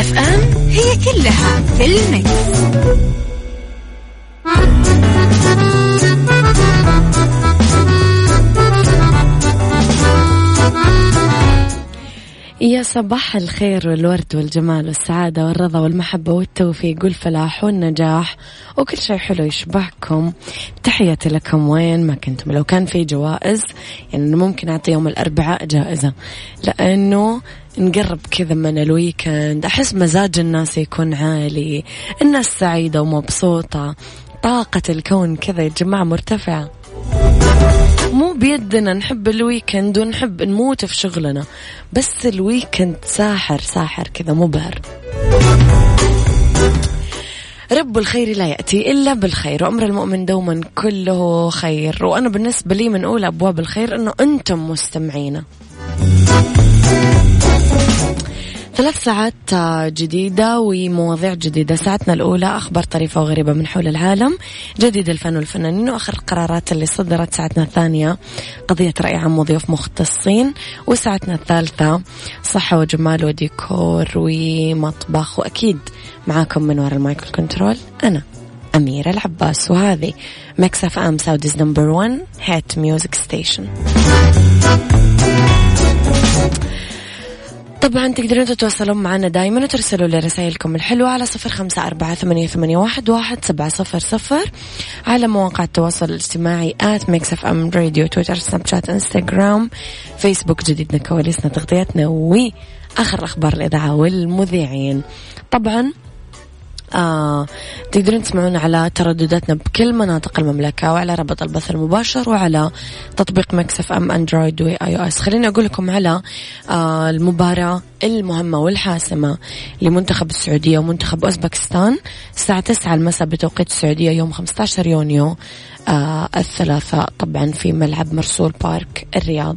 مكتف أم هي كلها في المكس. يا صباح الخير والورد والجمال والسعادة والرضا والمحبة والتوفيق والفلاح والنجاح وكل شيء حلو يشبهكم تحياتي لكم وين ما كنتم لو كان في جوائز يعني ممكن أعطي يوم الأربعاء جائزة لأنه نقرب كذا من ال weekend. أحس مزاج الناس يكون عالي. الناس سعيدة ومبسوطة. طاقة الكون كذا يا جماعة مرتفعة. مو بيدنا نحب ال weekend ونحب نموت في شغلنا. بس ال weekend ساحر ساحر كذا مبهر. رب الخير لا يأتي إلا بالخير. وأمر المؤمن دوما كله خير. وأنا بالنسبة لي من أولى أبواب الخير أنه أنتم مستمعينا ثلاث ساعات جديدة ومواضيع جديدة. ساعتنا الأولى أخبار طريفة وغريبة من حول العالم. جديد الفن والفنانين وآخر القرارات اللي صدرت. ساعتنا الثانية قضية رأي عام وضيوف مختصين. وساعتنا الثالثة صحة وجمال وديكور ومطبخ. وأكيد معاكم من وراء المايك control أنا أميرة العباس. وهذه ميكس أف أم Saudi's number 1 hit music station طبعا تقدرون تتواصلون معنا دائما وترسلوا لي رسائلكم الحلوة على صفر خمسة أربعة ثمانية, ثمانية واحد, واحد سبعة صفر صفر على مواقع التواصل الاجتماعي at ميكس اف ام راديو تويتر سناب شات انستغرام فيسبوك جديدنا كواليسنا تغطياتنا وآخر أخبار الإذاعة والمذيعين. طبعا آه تقدرون تسمعون على تردداتنا بكل مناطق المملكة وعلى رابط البث المباشر وعلى تطبيق ميكس اف ام أندرويد وإي أو إس. خليني أقول لكم على آه المباراة المهمة والحاسمة لمنتخب السعودية ومنتخب أوزبكستان الساعة 9 المساء بتوقيت السعودية يوم 15 يونيو آه الثلاثاء. طبعا في ملعب مرسول بارك الرياض.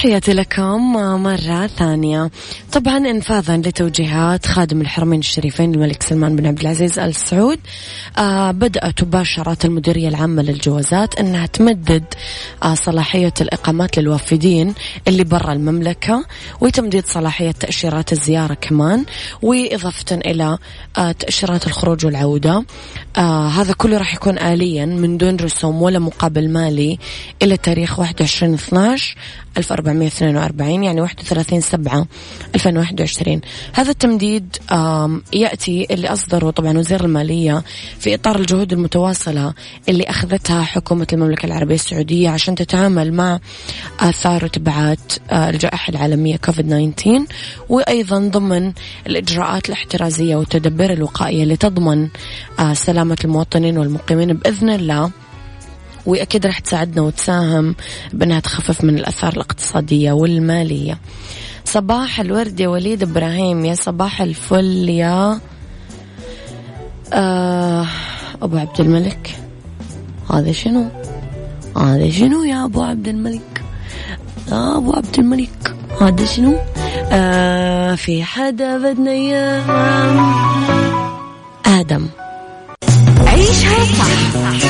تحياتي لكم مرة ثانية. طبعا انفاذا لتوجيهات خادم الحرمين الشريفين الملك سلمان بن عبد العزيز ال سعود آه بدأت وباشرت المديرية العامة للجوازات أنها تمدد آه صلاحية الإقامات للوافدين اللي برا المملكة وتمديد صلاحية تأشيرات الزيارة كمان وإضافة إلى آه تأشيرات الخروج والعودة. آه هذا كله راح يكون آليا من دون رسوم ولا مقابل مالي إلى تاريخ 21 12 1442 يعني 31 7 2021 هذا التمديد يأتي اللي أصدره طبعا وزير المالية في إطار الجهود المتواصلة اللي أخذتها حكومة المملكة العربية السعودية عشان تتعامل مع آثار وتبعات الجائحة العالمية كوفيد 19 وأيضا ضمن الإجراءات الاحترازية والتدبير الوقائية اللي تضمن سلامة المواطنين والمقيمين بإذن الله. وأكيد راح تساعدنا وتساهم بأنها تخفف من الأثار الاقتصادية والمالية. صباح الورد يا وليد إبراهيم يا صباح الفل يا آه أبو عبد الملك. هذا شنو؟ هذا شنو يا أبو عبد الملك؟ يا أبو عبد الملك هذا شنو؟ آه في حدا بدنا إياه. آدم. عيشها صح.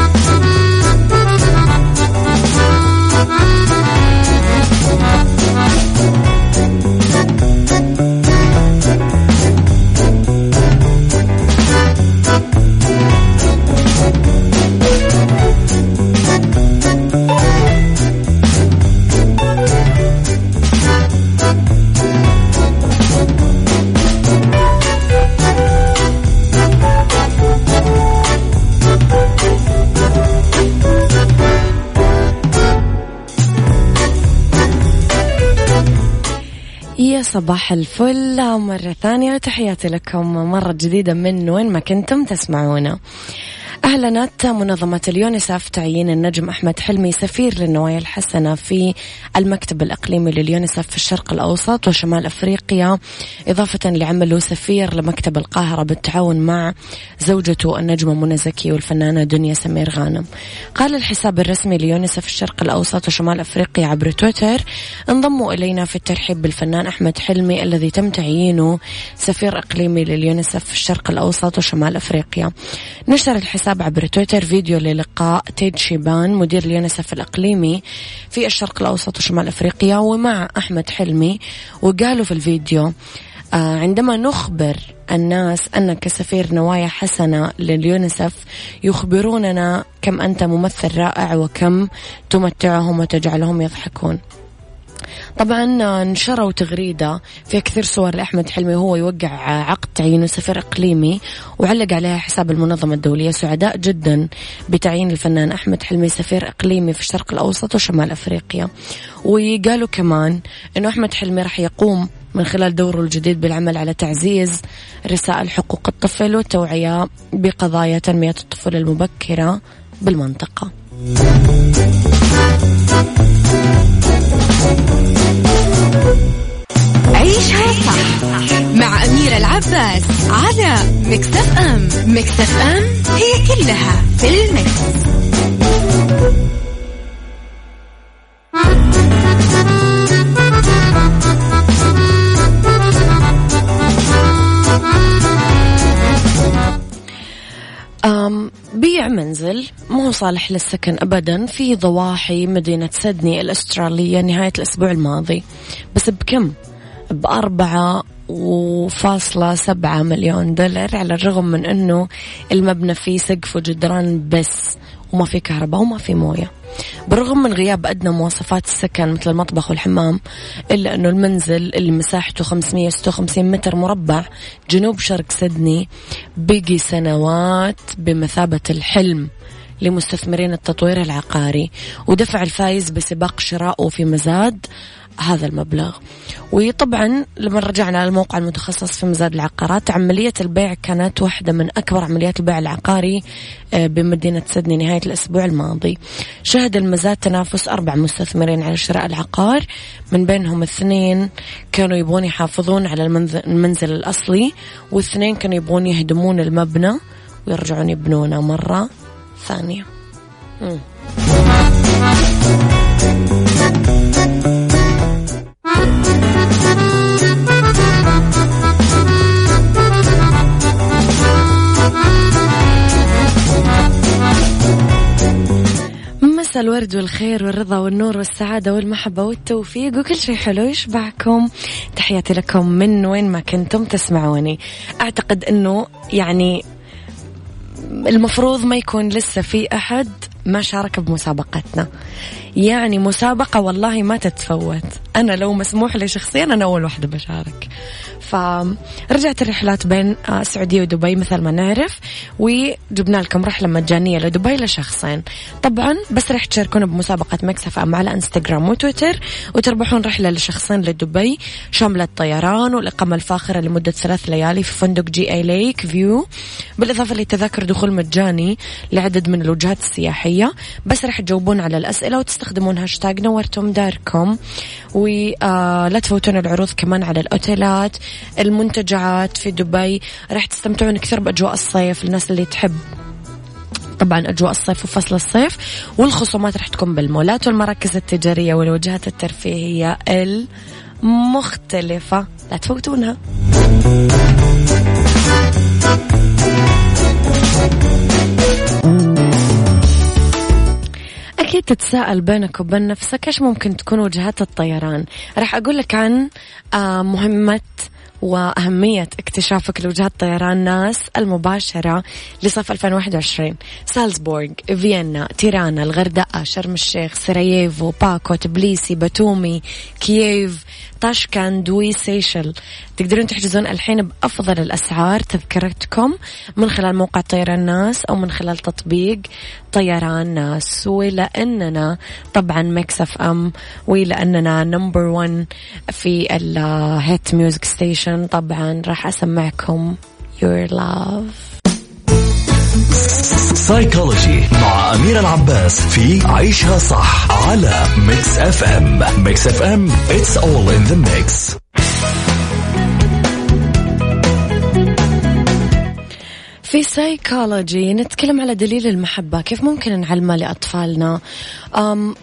صباح الفل. مرة ثانية وتحياتي لكم مرة جديدة من وين ما كنتم تسمعونا. أعلنت منظمة اليونيسف تعيين النجم أحمد حلمي سفير للنوايا الحسنة في المكتب الإقليمي لليونيسف في الشرق الأوسط وشمال أفريقيا إضافة لعمله سفير لمكتب القاهرة بالتعاون مع زوجته النجمة منى زكي والفنانة دنيا سمير غانم. قال الحساب الرسمي ليونيسف الشرق الأوسط وشمال أفريقيا عبر تويتر انضموا إلينا في الترحيب بالفنان أحمد حلمي الذي تم تعيينه سفير إقليمي لليونيسف في الشرق الأوسط وشمال أفريقيا. نشر الحساب الحساب عبر تويتر فيديو للقاء تيد شيبان مدير اليونسف الإقليمي في الشرق الأوسط وشمال أفريقيا ومع أحمد حلمي. وقالوا في الفيديو آه عندما نخبر الناس أنك سفير نوايا حسنة لليونسف يخبروننا كم أنت ممثل رائع وكم تمتعهم وتجعلهم يضحكون. طبعا نشروا تغريدة فيها كثير صور لأحمد حلمي وهو يوقع عقد تعيينه سفير إقليمي وعلق عليها حساب المنظمة الدولية سعداء جدا بتعيين الفنان أحمد حلمي سفير إقليمي في الشرق الأوسط وشمال أفريقيا وقالوا كمان أنه أحمد حلمي راح يقوم من خلال دوره الجديد بالعمل على تعزيز رسائل حقوق الطفل والتوعية بقضايا تنمية الطفولة المبكرة بالمنطقة. عيشها صح مع أميرة العباس على مكتف أم مكتف أم هي كلها في المكس. أم بيع منزل مو صالح للسكن أبدا في ضواحي مدينة سدني الأسترالية نهاية الأسبوع الماضي بس بكم؟ بأربعة وفاصلة سبعة مليون دولار على الرغم من أنه المبنى فيه سقف وجدران بس وما في كهرباء وما في موية. بالرغم من غياب أدنى مواصفات السكن مثل المطبخ والحمام إلا أنه المنزل اللي مساحته 556 متر مربع جنوب شرق سدني بقي سنوات بمثابة الحلم لمستثمرين التطوير العقاري. ودفع الفايز بسباق شرائه في مزاد هذا المبلغ. وطبعا لما رجعنا للموقع المتخصص في مزاد العقارات عملية البيع كانت واحدة من أكبر عمليات البيع العقاري آه، بمدينة سدني نهاية الأسبوع الماضي. شهد المزاد تنافس أربع مستثمرين على شراء العقار من بينهم اثنين كانوا يبغون يحافظون على المنزل الأصلي واثنين كانوا يبغون يهدمون المبنى ويرجعون يبنونه مرة ثانية. مساء الورد والخير والرضا والنور والسعادة والمحبة والتوفيق وكل شيء حلو يشبعكم. تحياتي لكم من وين ما كنتم تسمعوني. أعتقد أنه يعني المفروض ما يكون لسه في أحد ما شارك بمسابقتنا. يعني مسابقة والله ما تتفوت. أنا لو مسموح لي شخصيا أنا أول واحدة بشارك. فرجعت الرحلات بين السعودية آه، ودبي مثل ما نعرف وجبنا لكم رحلة مجانية لدبي لشخصين. طبعا بس رح تشاركونا بمسابقة ميكس أف أم على إنستغرام وتويتر وتربحون رحلة لشخصين لدبي شاملة طيران والإقامة الفاخرة لمدة ثلاث ليالي في فندق جي اي ليك فيو. بالإضافة لتذاكر دخول مجاني لعدد من الوجهات السياحية. بس رح تجاوبون على الأسئلة وتستخدمون هاشتاج نورتم داركم. ولا آه، تفوتون العروض كمان على الأوتيلات. المنتجعات في دبي. راح تستمتعون كثير بأجواء الصيف للناس اللي تحب طبعا أجواء الصيف وفصل الصيف والخصومات راح تكون بالمولات والمراكز التجارية والوجهات الترفيهية المختلفة. لا تفوتونها. أكيد تتساءل بينك وبين نفسك إيش ممكن تكون وجهات الطيران. راح أقول لك عن آه، مهمة وأهمية اكتشافك لوجهات طيران ناس المباشرة لصيف 2021 سالزبورغ فيينا تيرانا الغردقة شرم الشيخ سراييفو باكو تبليسي باتومي كييف طاشكند وسيشل تقدرون تحجزون الحين بأفضل الأسعار تذكرتكم من خلال موقع طيران ناس أو من خلال تطبيق طيران ناس. ولأننا طبعا ميكس أف أم ولأننا number one في ال hit music station طبعا راح أسمعكم. Your Love. سايكولوجي مع أميرة العباس في عيشها صح على ميكس اف ام ميكس اف ام it's all in the mix. في سايكولوجي نتكلم على دليل المحبة. كيف ممكن نعلمه لأطفالنا؟ أم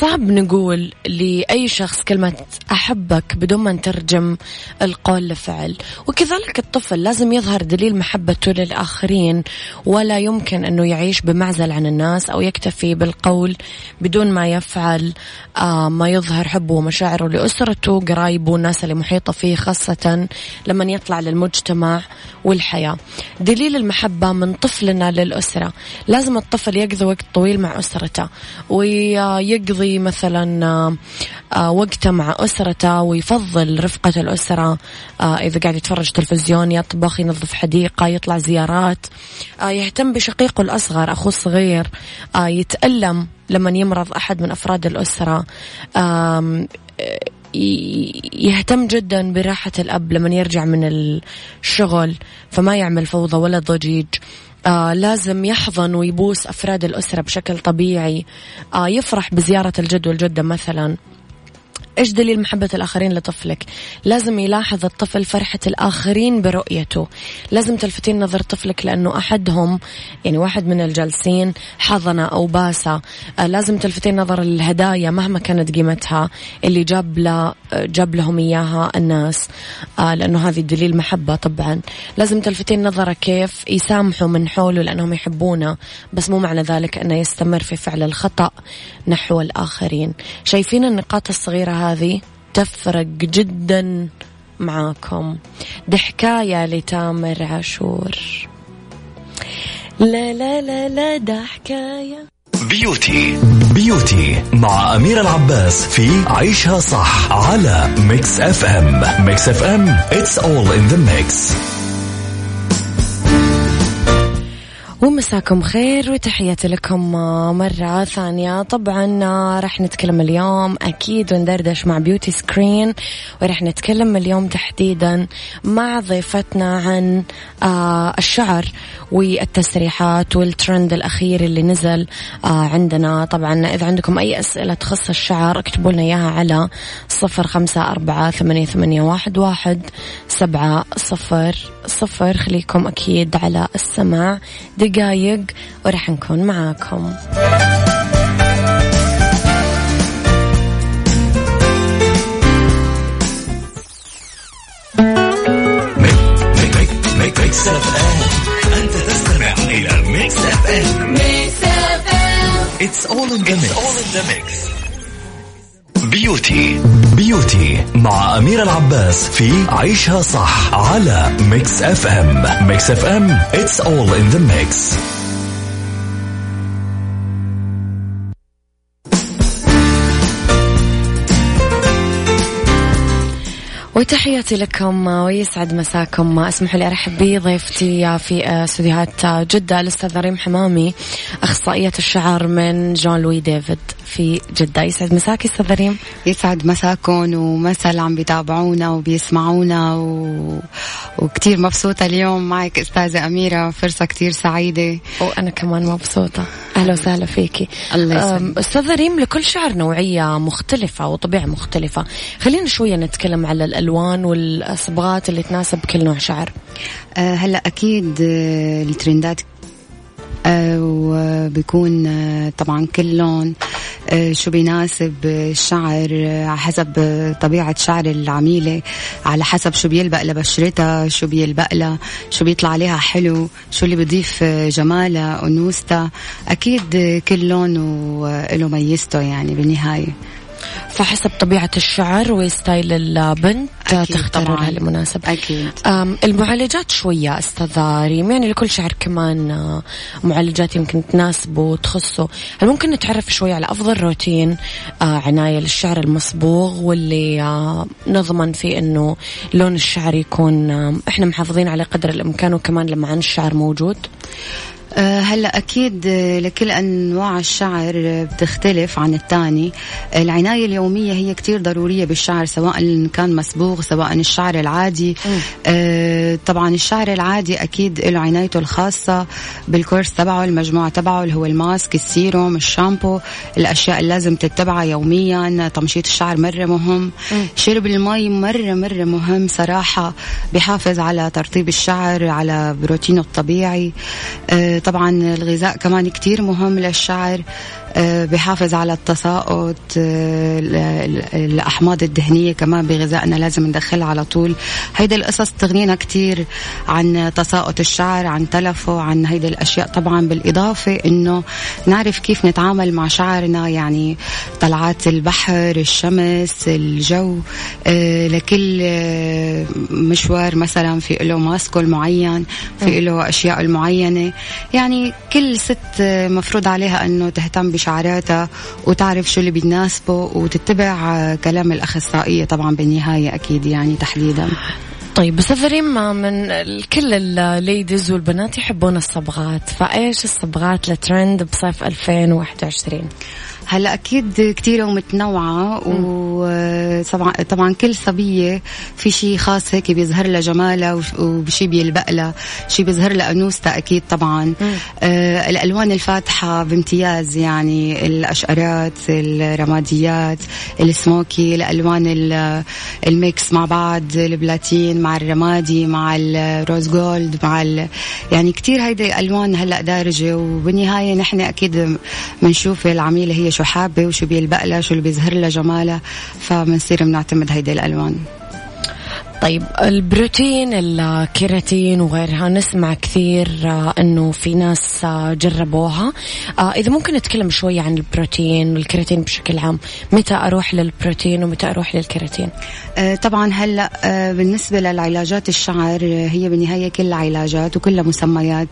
صعب نقول لأي شخص كلمة أحبك بدون ما نترجم القول لفعل. وكذلك الطفل لازم يظهر دليل محبته للآخرين ولا يمكن أنه يعيش بمعزل عن الناس أو يكتفي بالقول بدون ما يفعل آه ما يظهر حبه ومشاعره لأسرته قرايبه والناس اللي محيطة فيه خاصة لما يطلع للمجتمع والحياة. دليل المحبة من طفلنا للأسرة. لازم الطفل يقضي وقت طويل مع أسرته ويقضي يقضي مثلا آه، آه، وقته مع أسرته ويفضل رفقة الأسرة آه، إذا قاعد يتفرج تلفزيون يطبخ ينظف حديقة يطلع زيارات يهتم بشقيقه الأصغر أخوه الصغير يتألم لما يمرض أحد من أفراد الأسرة يهتم جدا براحة الأب لما يرجع من الشغل فما يعمل فوضى ولا ضجيج. آه لازم يحضن ويبوس أفراد الأسرة بشكل طبيعي. آه يفرح بزيارة الجد والجدة مثلا. إيش دليل محبة الآخرين لطفلك؟ لازم يلاحظ الطفل فرحة الآخرين برؤيته، لازم تلفتين نظر طفلك لأنه أحدهم يعني واحد من الجالسين حضنه أو باسه، آه لازم تلفتين نظر الهدايا مهما كانت قيمتها. اللي جاب له جاب لهم إياها الناس، آه لأنه هذه دليل محبة طبعا، لازم تلفتين نظره كيف يسامحوا من حوله لأنهم يحبونه، بس مو معنى ذلك أنه يستمر في فعل الخطأ نحو الآخرين، شايفين النقاط الصغيرة هذه تفرق جدا معاكم. دي لتامر عاشور. لا لا لا لا ده حكاية. beauty beauty مع أميرة العباس في عيشها صح على ميكس أف أم. ميكس أف أم it's all in the mix. ومساكم خير وتحياتي لكم مرة ثانية. طبعا راح نتكلم اليوم أكيد وندردش مع beauty screen وراح نتكلم اليوم تحديدا مع ضيفتنا عن آه، الشعر والتسريحات والترند الأخير اللي نزل آه، عندنا طبعا إذا عندكم أي أسئلة تخص الشعر اكتبوا لنا إياها على صفر خمسة أربعة ثمانية, ثمانية واحد, واحد سبعة صفر صفر خليكم أكيد على السماع دقايق وراح نكون معاكم اف ام انت تستمع إلى ميكس اف ام ميكس اف ام it's all in the mix beauty beauty مع أمير العباس في عيشها صح على Mix FM Mix FM it's all in the mix. وتحياتي لكم ويسعد مساكم. أسمحوا لي أرحب بضيفتي في استديوهات جدة الأستاذة ريم حمامي أخصائية الشعر من جون لوي ديفيد في جدة. يسعد مساك أستاذة ريم؟ يسعد مساكم ومسا اللي عم بيتابعونا وبيسمعونا و... وكتير مبسوطة اليوم معك أستاذة أميرة. فرصة كتير سعيدة. وأنا كمان مبسوطة. أهلا وسهلا فيكي. الله يسعدك. أستاذة ريم لكل شعر نوعية مختلفة وطبيعة مختلفة. خلينا شوية نتكلم على الألوان والصبغات اللي تناسب كل نوع شعر؟ أه هلا أكيد آه، الترندات أه وبيكون طبعا كل لون شو بيناسب الشعر على حسب طبيعة شعر العميلة على حسب شو بيلبق لبشرتها شو بيلبق لها شو بيطلع عليها حلو شو اللي بيضيف جمالها أنوثتها أكيد كل لون وله ميزته يعني بالنهاية. فحسب طبيعة الشعر وستايل البنت تختاروا. لها المناسب أكيد. المعالجات شوية أستاذ ريم يعني لكل شعر كمان آه، معالجات يمكن تناسبه وتخصه. هل ممكن نتعرف شوي على أفضل روتين آه، عناية للشعر المصبوغ واللي آه، نضمن فيه أنه لون الشعر يكون إحنا محافظين عليه قدر الإمكان وكمان لمعان الشعر موجود؟ هلا أكيد أه، لكل أنواع الشعر أه، بتختلف عن الثاني العناية اليومية هي كتير ضرورية بالشعر سواء كان مسبوغ سواء الشعر العادي. طبعا الشعر العادي أكيد له عنايته الخاصة بالكورس تبعه المجموعة تبعه اللي هو الماسك السيروم الشامبو الأشياء اللي لازم تتبعها يوميا تمشيط الشعر مرة مهم. شرب المي مرة مرة مهم صراحة بحافظ على ترطيب الشعر على بروتينه الطبيعي. طبعا الغذاء كمان كتير مهم للشعر. أه، بحافظ على التساقط ال- ال- الأحماض الدهنية كمان بغذائنا لازم ندخلها على طول. هيدي القصص تغنينا كتير عن تساقط الشعر عن تلفه عن هيدي الأشياء طبعا بالإضافة إنه نعرف كيف نتعامل مع شعرنا يعني طلعات البحر الشمس الجو أه، لكل مشوار مثلا في له ماسكه المعين في له أشياء المعينة. يعني كل ست مفروض عليها أنه تهتم بشعراتها وتعرف شو اللي بيناسبه وتتبع أه، كلام الأخصائية طبعا بالنهاية أكيد يعني تحديدا. طيب أستاذ ريم من كل الليديز والبنات يحبون الصبغات فإيش الصبغات لترند بصيف 2021 هلا أكيد كثيره ومتنوعه وطبعا طبعا كل صبية في شيء خاص هيك بيظهر لها جمالها وش- وشيء بيلبق لها شيء بيظهر لها أنوثتها أكيد طبعا. آه الألوان الفاتحة بامتياز يعني الأشقرات الرماديات السموكي الألوان ال- ال mix مع بعض ال platine مع الرمادي مع ال rose gold مع ال... يعني كثير هيدي الألوان هلا دارجة وبالنهاية نحن أكيد بنشوف العميلة هي شو حابة وشو بيلبق لها شو اللي بيظهر لها جمالها فبنصير بنعتمد هيدي الألوان. طيب البروتين الكيراتين وغيرها نسمع كثير آه، إنه في ناس آه، جربوها. آه، إذا ممكن نتكلم شوي عن البروتين والكيراتين بشكل عام. متى أروح للبروتين ومتى أروح للكيراتين؟ طبعا هلأ بالنسبة للعلاجات الشعر هي بالنهاية كلها علاجات وكلها مسميات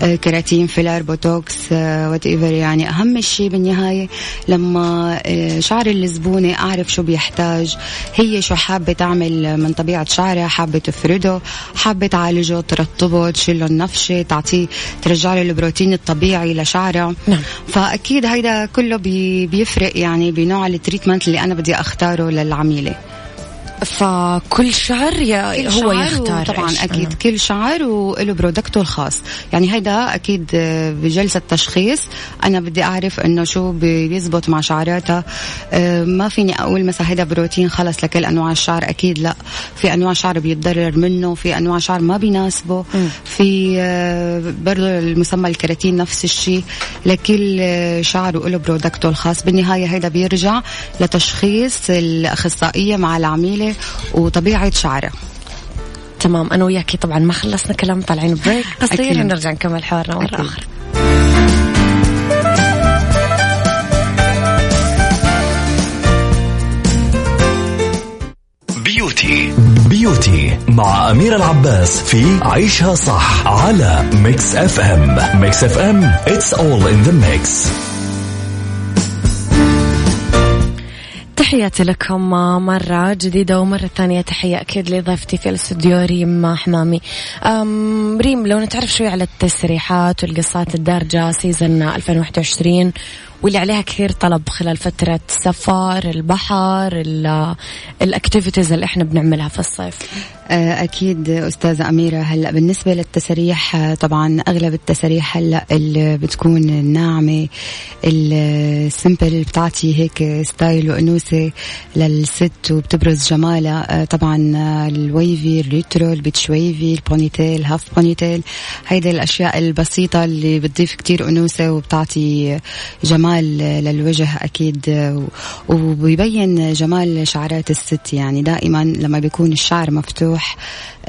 كيراتين filler بوتوكس whatever يعني. أهم شيء بالنهاية لما شعر الزبونة أعرف شو بيحتاج هي شو حابة تعمل من طبيعة شعرها حابة تفرده حابة تعالجه ترطبه تشيله النفشة تعطيه ترجع له البروتين الطبيعي لشعرها نعم. فأكيد هيدا كله بي بيفرق يعني بنوع ال treatment اللي أنا بدي أختاره للعميلة فكل شعر كل هو شعر يختار طبعا أكيد. كل شعر وله product ه الخاص. يعني هيدا أكيد بجلسة تشخيص. أنا بدي أعرف إنه شو بي- بيزبط مع شعراتها. ما فيني أقول مثلا هيدا بروتين خلص لكل أنواع الشعر. أكيد لا. في أنواع شعر بيتضرر منه في أنواع شعر ما بيناسبه. في آه، برضه المسمى الكيراتين نفس الشيء. لكل شعر وله برودكته الخاص. بالنهاية هيدا بيرجع لتشخيص الأخصائية مع العميلة. وطبيعة شعرها. تمام أنا وياكي طبعا ما خلصنا كلام طالعين break قصير. ونرجع نكمل حوارنا مرة أكيد. أخرى beauty. beauty مع أمير العباس في عيشها صح على Mix FM Mix FM it's all in the mix. تحياتي لكم مرة جديدة ومرة ثانية تحية أكيد لضيفتي في الاستوديو ريم حمامي. ريم لو نتعرف شوي على التسريحات والقصات الدارجة season 2021 واللي عليها كثير طلب خلال فترة سفر البحر ال- ال activities اللي إحنا بنعملها في الصيف. آه، أكيد أستاذة أميرة هلأ بالنسبة للتساريح آه، طبعا أغلب التساريح هلأ اللي بتكون الناعمة ال simple بتعطي هيك style وأنوثة للست وبتبرز جمالها. آه، طبعا الويفي الريترو البيتش ويفي البونيتيل هاف بونيتيل هيدي الأشياء البسيطة اللي بتضيف كتير أنوثة وبتعطي جمال. جمال للوجه أكيد وبيبين جمال شعرات الست. يعني دائما لما بيكون الشعر مفتوح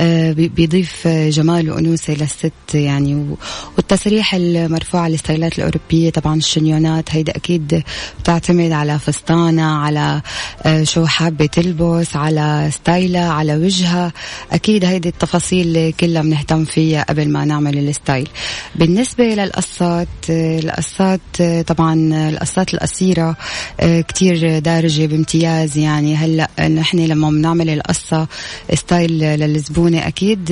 آه، بيضيف جمال وأنوثة للست. يعني والتسريح المرفوع على ال style ات الأوروبية طبعا الشنيونات هيدا أكيد بتعتمد على فستانة على آه، شو حابة تلبس على style ه على وجهها. أكيد هيدي التفاصيل كلها بنهتم فيها قبل ما نعمل ال style. بالنسبة للقصات آه، القصات طبعا القصات القصيرة كتير دارجة بامتياز يعني. هلأ نحن لما بنعمل القصة style للزبون الزبونة أكيد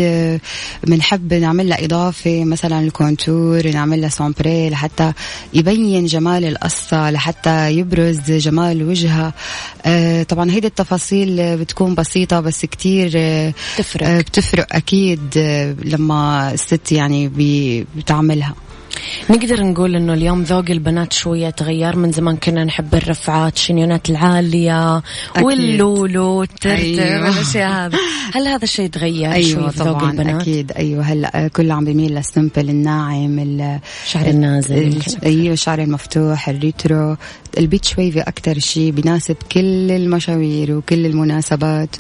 بنحب نعمل لها إضافة مثلا ال contour نعمل لها sombre لحتى يبين جمال القصة لحتى يبرز جمال وجهها. آه، طبعا هيدي التفاصيل بتكون بسيطة بس كتير بتفرق. آه، بتفرق أكيد لما الست يعني بتعملها. نقدر نقول إنه اليوم ذوق البنات شوية تغير. من زمان كنا نحب الرفعات الشنيونات العالية أكيد. واللولو والترتر أيوة. والأشياء هذه. هل هذا الشيء تغير أيوة شوي ذوق البنات؟ أكيد. أيوه. هلأ كله عم بيميل لل simple الناعم الشعر النازل. أيوه الشعر المفتوح ال retro. ال beach wavy أكثر شيء بيناسب كل المشاوير وكل المناسبات.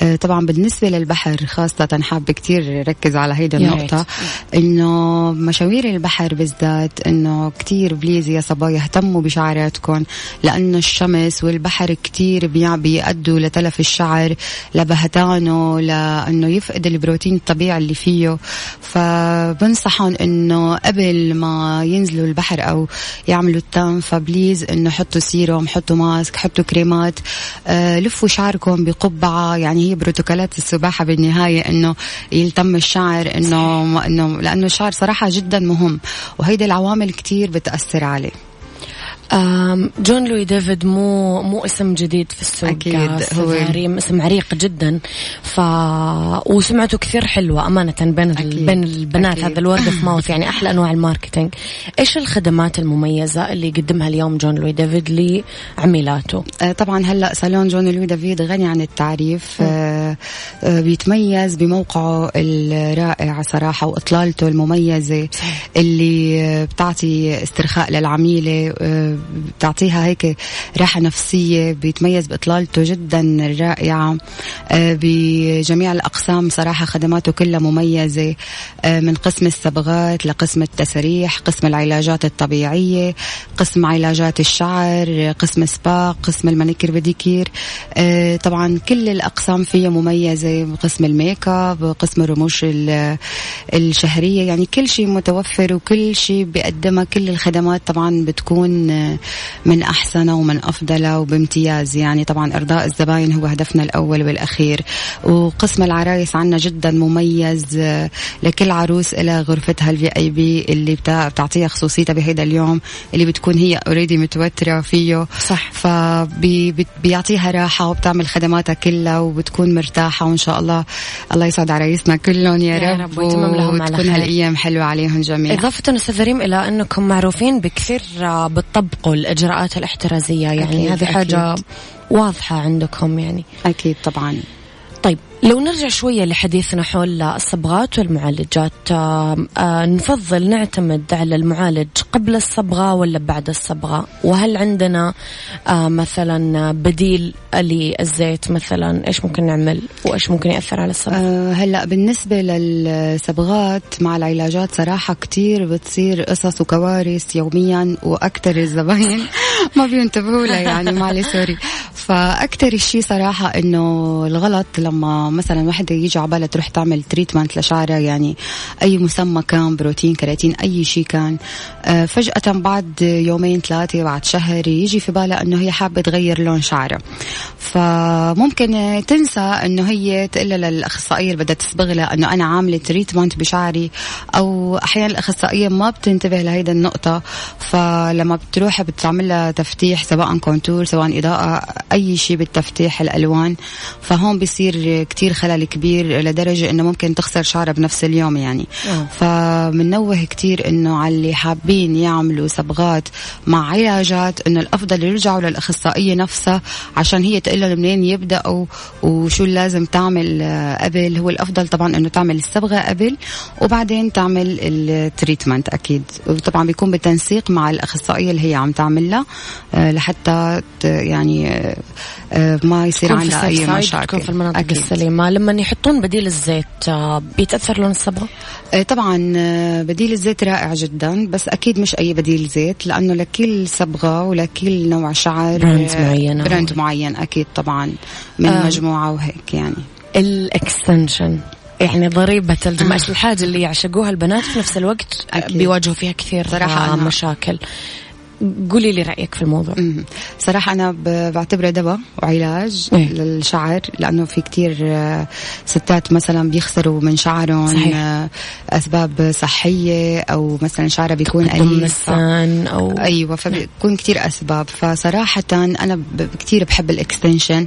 آه طبعا بالنسبة للبحر خاصة حاب كثير ركز على هيدا النقطة. إنه مشاوير البحر بالذات إنه كتير please يا صبايا اهتموا بشعراتكم لأنه الشمس والبحر كتير بيأدوا لتلف الشعر لبهتانه لأنه يفقد البروتين الطبيعي اللي فيه. فبنصحهم إنه قبل ما ينزلوا البحر أو يعملوا ال tan ف please إنه حطوا سيروم حطوا mask حطوا كريمات آه لفوا شعركم بقبعة. يعني هي بروتوكولات السباحة بالنهاية إنه يلتم الشعر انه انه لأنه الشعر صراحة جدا مهم. وهيدي العوامل كتير بتأثر عليه. جون لوي ديفيد مو مو اسم جديد في السوق أكيد هو اسم عريق جدا ف وسمعته كثير حلوة أمانة بين أكيد. بين البنات أكيد. هذا ال word of mouth يعني أحلى أنواع ال marketing إيش الخدمات المميزة اللي يقدمها اليوم جون لوي ديفيد لعميلاته آه، طبعا هلا صالون جون لوي ديفيد غني عن التعريف آه، آه، بيتميز بموقعه الرائع صراحة وإطلالته المميزة اللي بتعطي استرخاء للعميلة بتعطيها هيك راحة نفسية بيتميز بإطلالته جدا رائعة آه، بجميع الأقسام صراحة خدماته كلها مميزة. آه، من قسم الصبغات لقسم التسريح قسم العلاجات الطبيعية قسم علاجات الشعر قسم سبا قسم المانيكير بديكير. آه، طبعا كل الأقسام فيها مميزة قسم الميك أب قسم الرموش الشهرية. يعني كل شيء متوفر وكل شيء بيقدمها. كل الخدمات طبعا بتكون من أحسن ومن أفضل وبامتياز. يعني طبعا إرضاء الزباين هو هدفنا الأول والأخير. وقسم العرايس عنا جدا مميز. لكل عروس إلى غرفتها ال VIP اللي بتعطيها خصوصيتها بهيدا اليوم اللي بتكون هي already متوترة فيه. صح. فبيعطيها راحة وبتعمل خدماتها كلها وبتكون مرتاحة. وإن شاء الله الله يسعد عرايسنا كلهم يا, يا رب, رب ويتمم لهم على خير. هالأيام حلوة عليهم جميعا. إضافة أستاذ ريم إلى أنكم معروفين بكثير بالطبع طبقوا الإجراءات الاحترازية يعني هذه حاجة واضحة عندكم يعني. أكيد طبعا. لو نرجع شوية لحديثنا حول الصبغات والمعالجات آه آه نفضل نعتمد على المعالج قبل الصبغة ولا بعد الصبغة؟ وهل عندنا آه مثلا بديل للزيت مثلا؟ إيش ممكن نعمل وإيش ممكن يأثر على الصبغة؟ هلأ بالنسبة للصبغات مع العلاجات صراحة كتير بتصير قصص وكوارث يوميا وأكثر الزباين ما بينتبهوا لها يعني معلش sorry فأكثر الشيء صراحة إنه الغلط لما مثلا وحدة يجي عبالها تروح تعمل treatment لشعرها يعني أي مسمى كان بروتين كرياتين أي شيء كان آه، فجأة بعد يومين ثلاثة بعد شهر يجي في بالها إنه هي حابة تغير لون شعرها فممكن تنسى إنه هي تقول للأخصائية اللي بدها تصبغ لها إنه أنا عاملة treatment بشعري أو أحيانا الأخصائية ما بتنتبه لهيدا النقطة. فلما بتروح بتعمل لها تفتيح سواء contour سواء إضاءة أي شيء بالتفتيح الألوان. فهون بيصير كتير خلل كبير لدرجة إنه ممكن تخسر شعرها بنفس اليوم يعني. آه. فمنوه كتير إنه على اللي حابين يعملوا صبغات مع علاجات إنه الأفضل يرجعوا للأخصائية نفسها عشان هي تقول لهم منين يبدأوا وشو لازم تعمل آه، قبل. هو الأفضل طبعا إنه تعمل الصبغة قبل وبعدين تعمل ال treatment أكيد. وطبعا بيكون بالتنسيق مع الأخصائية اللي هي عم تعملها. لحتى ت- يعني آه، آه، ما يصير عندها أي ال side تكون مشاكل في المناطق أكيد. السليمة لما يحطون بديل الزيت آه، بيتأثر لون الصبغة؟ آه، طبعا آه، بديل الزيت رائع جدا بس أكيد مش أي بديل زيت لأنه لكل صبغة ولكل نوع شعر brand آه، معينة. brand معين أكيد طبعا من آه. مجموعة وهيك يعني ال extension يعني ضريبة الجمال الحاجة اللي يعشقوها البنات في نفس الوقت أكيد. بيواجهوا فيها كثير صراحة آه، مشاكل قولي لي رأيك في الموضوع. أنا ب- بعتبره دواء وعلاج إيه. للشعر لأنه في كتير آه، ستات مثلا بيخسروا من شعرهم صحيح. آه، أسباب صحية أو مثلا شعرها بيكون السن أو أيوه فبيكون كتير أسباب. فصراحة أنا كتير بحب ال extension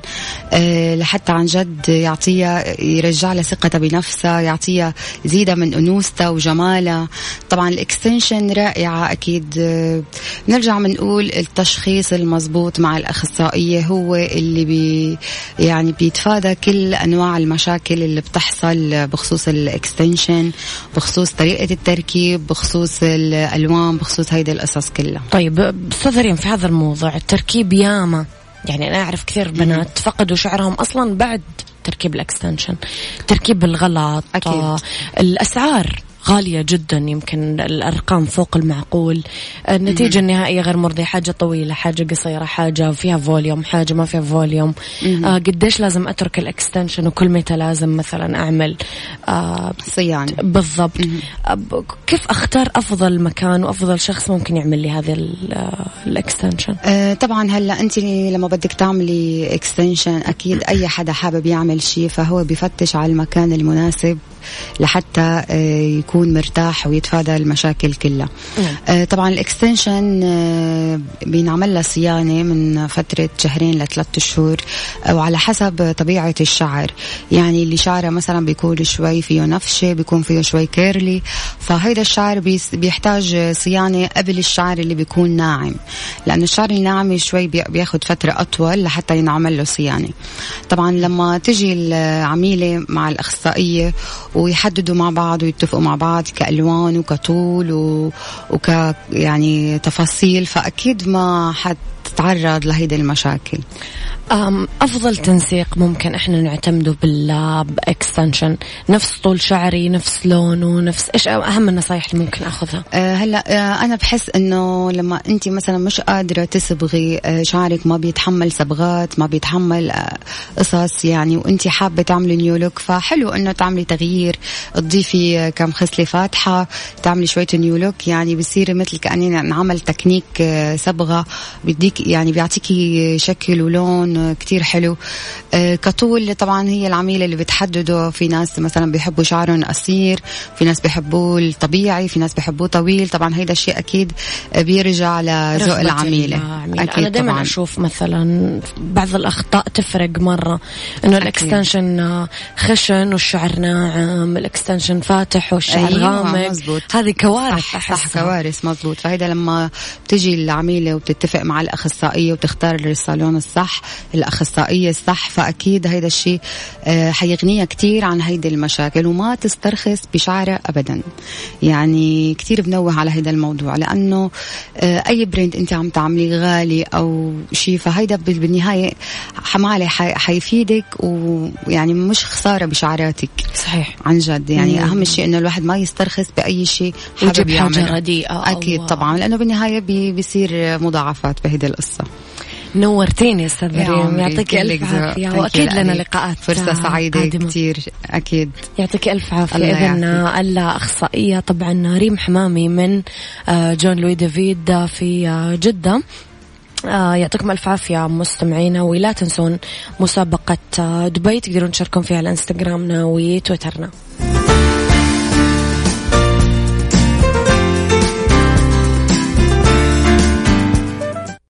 أه لحتى عن جد يعطيها يرجع لها ثقتها بنفسها يعطيها يزيدها من أنوثتها وجمالها. طبعا ال extension رائعة أكيد أه نرجع بنقول التشخيص المضبوط مع الأخصائية هو اللي بي يعني بيتفادى كل أنواع المشاكل اللي بتحصل بخصوص ال extension بخصوص طريقة التركيب بخصوص الألوان بخصوص هيدي القصص كلها. طيب أستاذ في هذا الموضوع التركيب ياما. يعني أنا أعرف كثير بنات فقدوا شعرهم أصلا بعد تركيب ال extension تركيب الغلط أكيد. آه، الأسعار. غالية جدا يمكن الأرقام فوق المعقول. النتيجة النهائية غير مرضية حاجة طويلة حاجة قصيرة حاجة فيها volume حاجة ما فيها volume. آه قديش لازم أترك ال extension وكل متى لازم مثلا أعمل آه صيانة. بالضبط. أب- كيف أختار أفضل مكان وأفضل شخص ممكن يعمل لي هذا ال extension؟ آه، طبعا هلأ أنت لما بدك تعملي extension أكيد أي حدا حابب يعمل شيء فهو بفتش على المكان المناسب. لحتى آه، يكون مرتاح ويتفادى المشاكل كلها. آه، طبعا ال extension آه، بينعمل لها صيانة من فترة شهرين لثلاث شهور وعلى حسب طبيعة الشعر. يعني اللي شعره مثلا بيكون شوي فيه نفشة بيكون فيه شوي كيرلي فهيدا الشعر بيحتاج صيانة قبل الشعر اللي بيكون ناعم. لأنه الشعر الناعم شوي بي- بياخد فترة أطول لحتى ينعمل له صيانة. طبعا لما تجي العميلة مع الأخصائية ويحددوا مع بعض ويتفقوا مع بعض كألوان وكطول و... وك يعني تفاصيل. فأكيد ما حتتعرض لهيدي المشاكل؟ أم، أفضل تنسيق ممكن إحنا نعتمده بال extension نفس طول شعري نفس لونه نفس إيش أهم النصايح اللي ممكن أخذها؟ أه هلأ أه أنا بحس إنه لما انت مثلا مش قادرة تصبغي أه شعرك ما بيتحمل صبغات ما بيتحمل أه قصص يعني وانت حابة تعملي new look فحلو إنه تعملي تغيير تضيفي آه، كم خصلة فاتحة تعملي شوية new look يعني بصير مثل كأني نعمل تكنيك آه، صبغة بيديك يعني بيعطيكي شكل ولون آه، كتير حلو. آه، كطول طبعا هي العميلة اللي بتحدده. في ناس مثلا بيحبوا شعرهم قصير في ناس بيحبوه الطبيعي في ناس بيحبوه طويل. طبعا هيدا الشيء أكيد آه، بيرجع لذوق العميلة. أكيد أنا دائما طبعا. أشوف مثلا بعض الأخطاء تفرق مرة. إنه ال extension آه، خشن والشعر ناعم ال extension فاتح والشعر أيوة، غامق. مزبوط. هذه كوارث صح, صح. كوارث مزبوط. فهيدا لما بتجي العميلة وبتتفق مع الأخصائية وتختار الصالون الصح الأخصائية الصح فأكيد هيدا الشيء آه، حيغنيها كتير عن هيدي المشاكل وما تسترخص بشعرها أبدا يعني كتير بنوه على هيدا الموضوع لأنه آه، أي brand أنت عم تعمليه غالي أو شيء فهيدا بال- بالنهاية حمالي حي- حيفيدك ويعني مش خسارة بشعراتك صحيح عن جد يعني مم. أهم شيء إنه الواحد ما يسترخص بأي شيء حابب يعمله. أو- أكيد طبعا لأنه بالنهاية بي بيصير مضاعفات بهيدي القصة نورتيني يا أستاذ مريم يعطيك ألف. عافية وأكيد لنا. لقاءات فرصة سعيدة قادمة. كثير أكيد يعطيك ألف عافية اذا. الاخصائيه طبعا ريم حمامي من آه، جون لوي دافيد آه، في آه، جدة يعطيكم ألف عافية مستمعينا ولا تنسون مسابقة دبي تقدرون تشاركون فيها على إنستغرامنا وتويترنا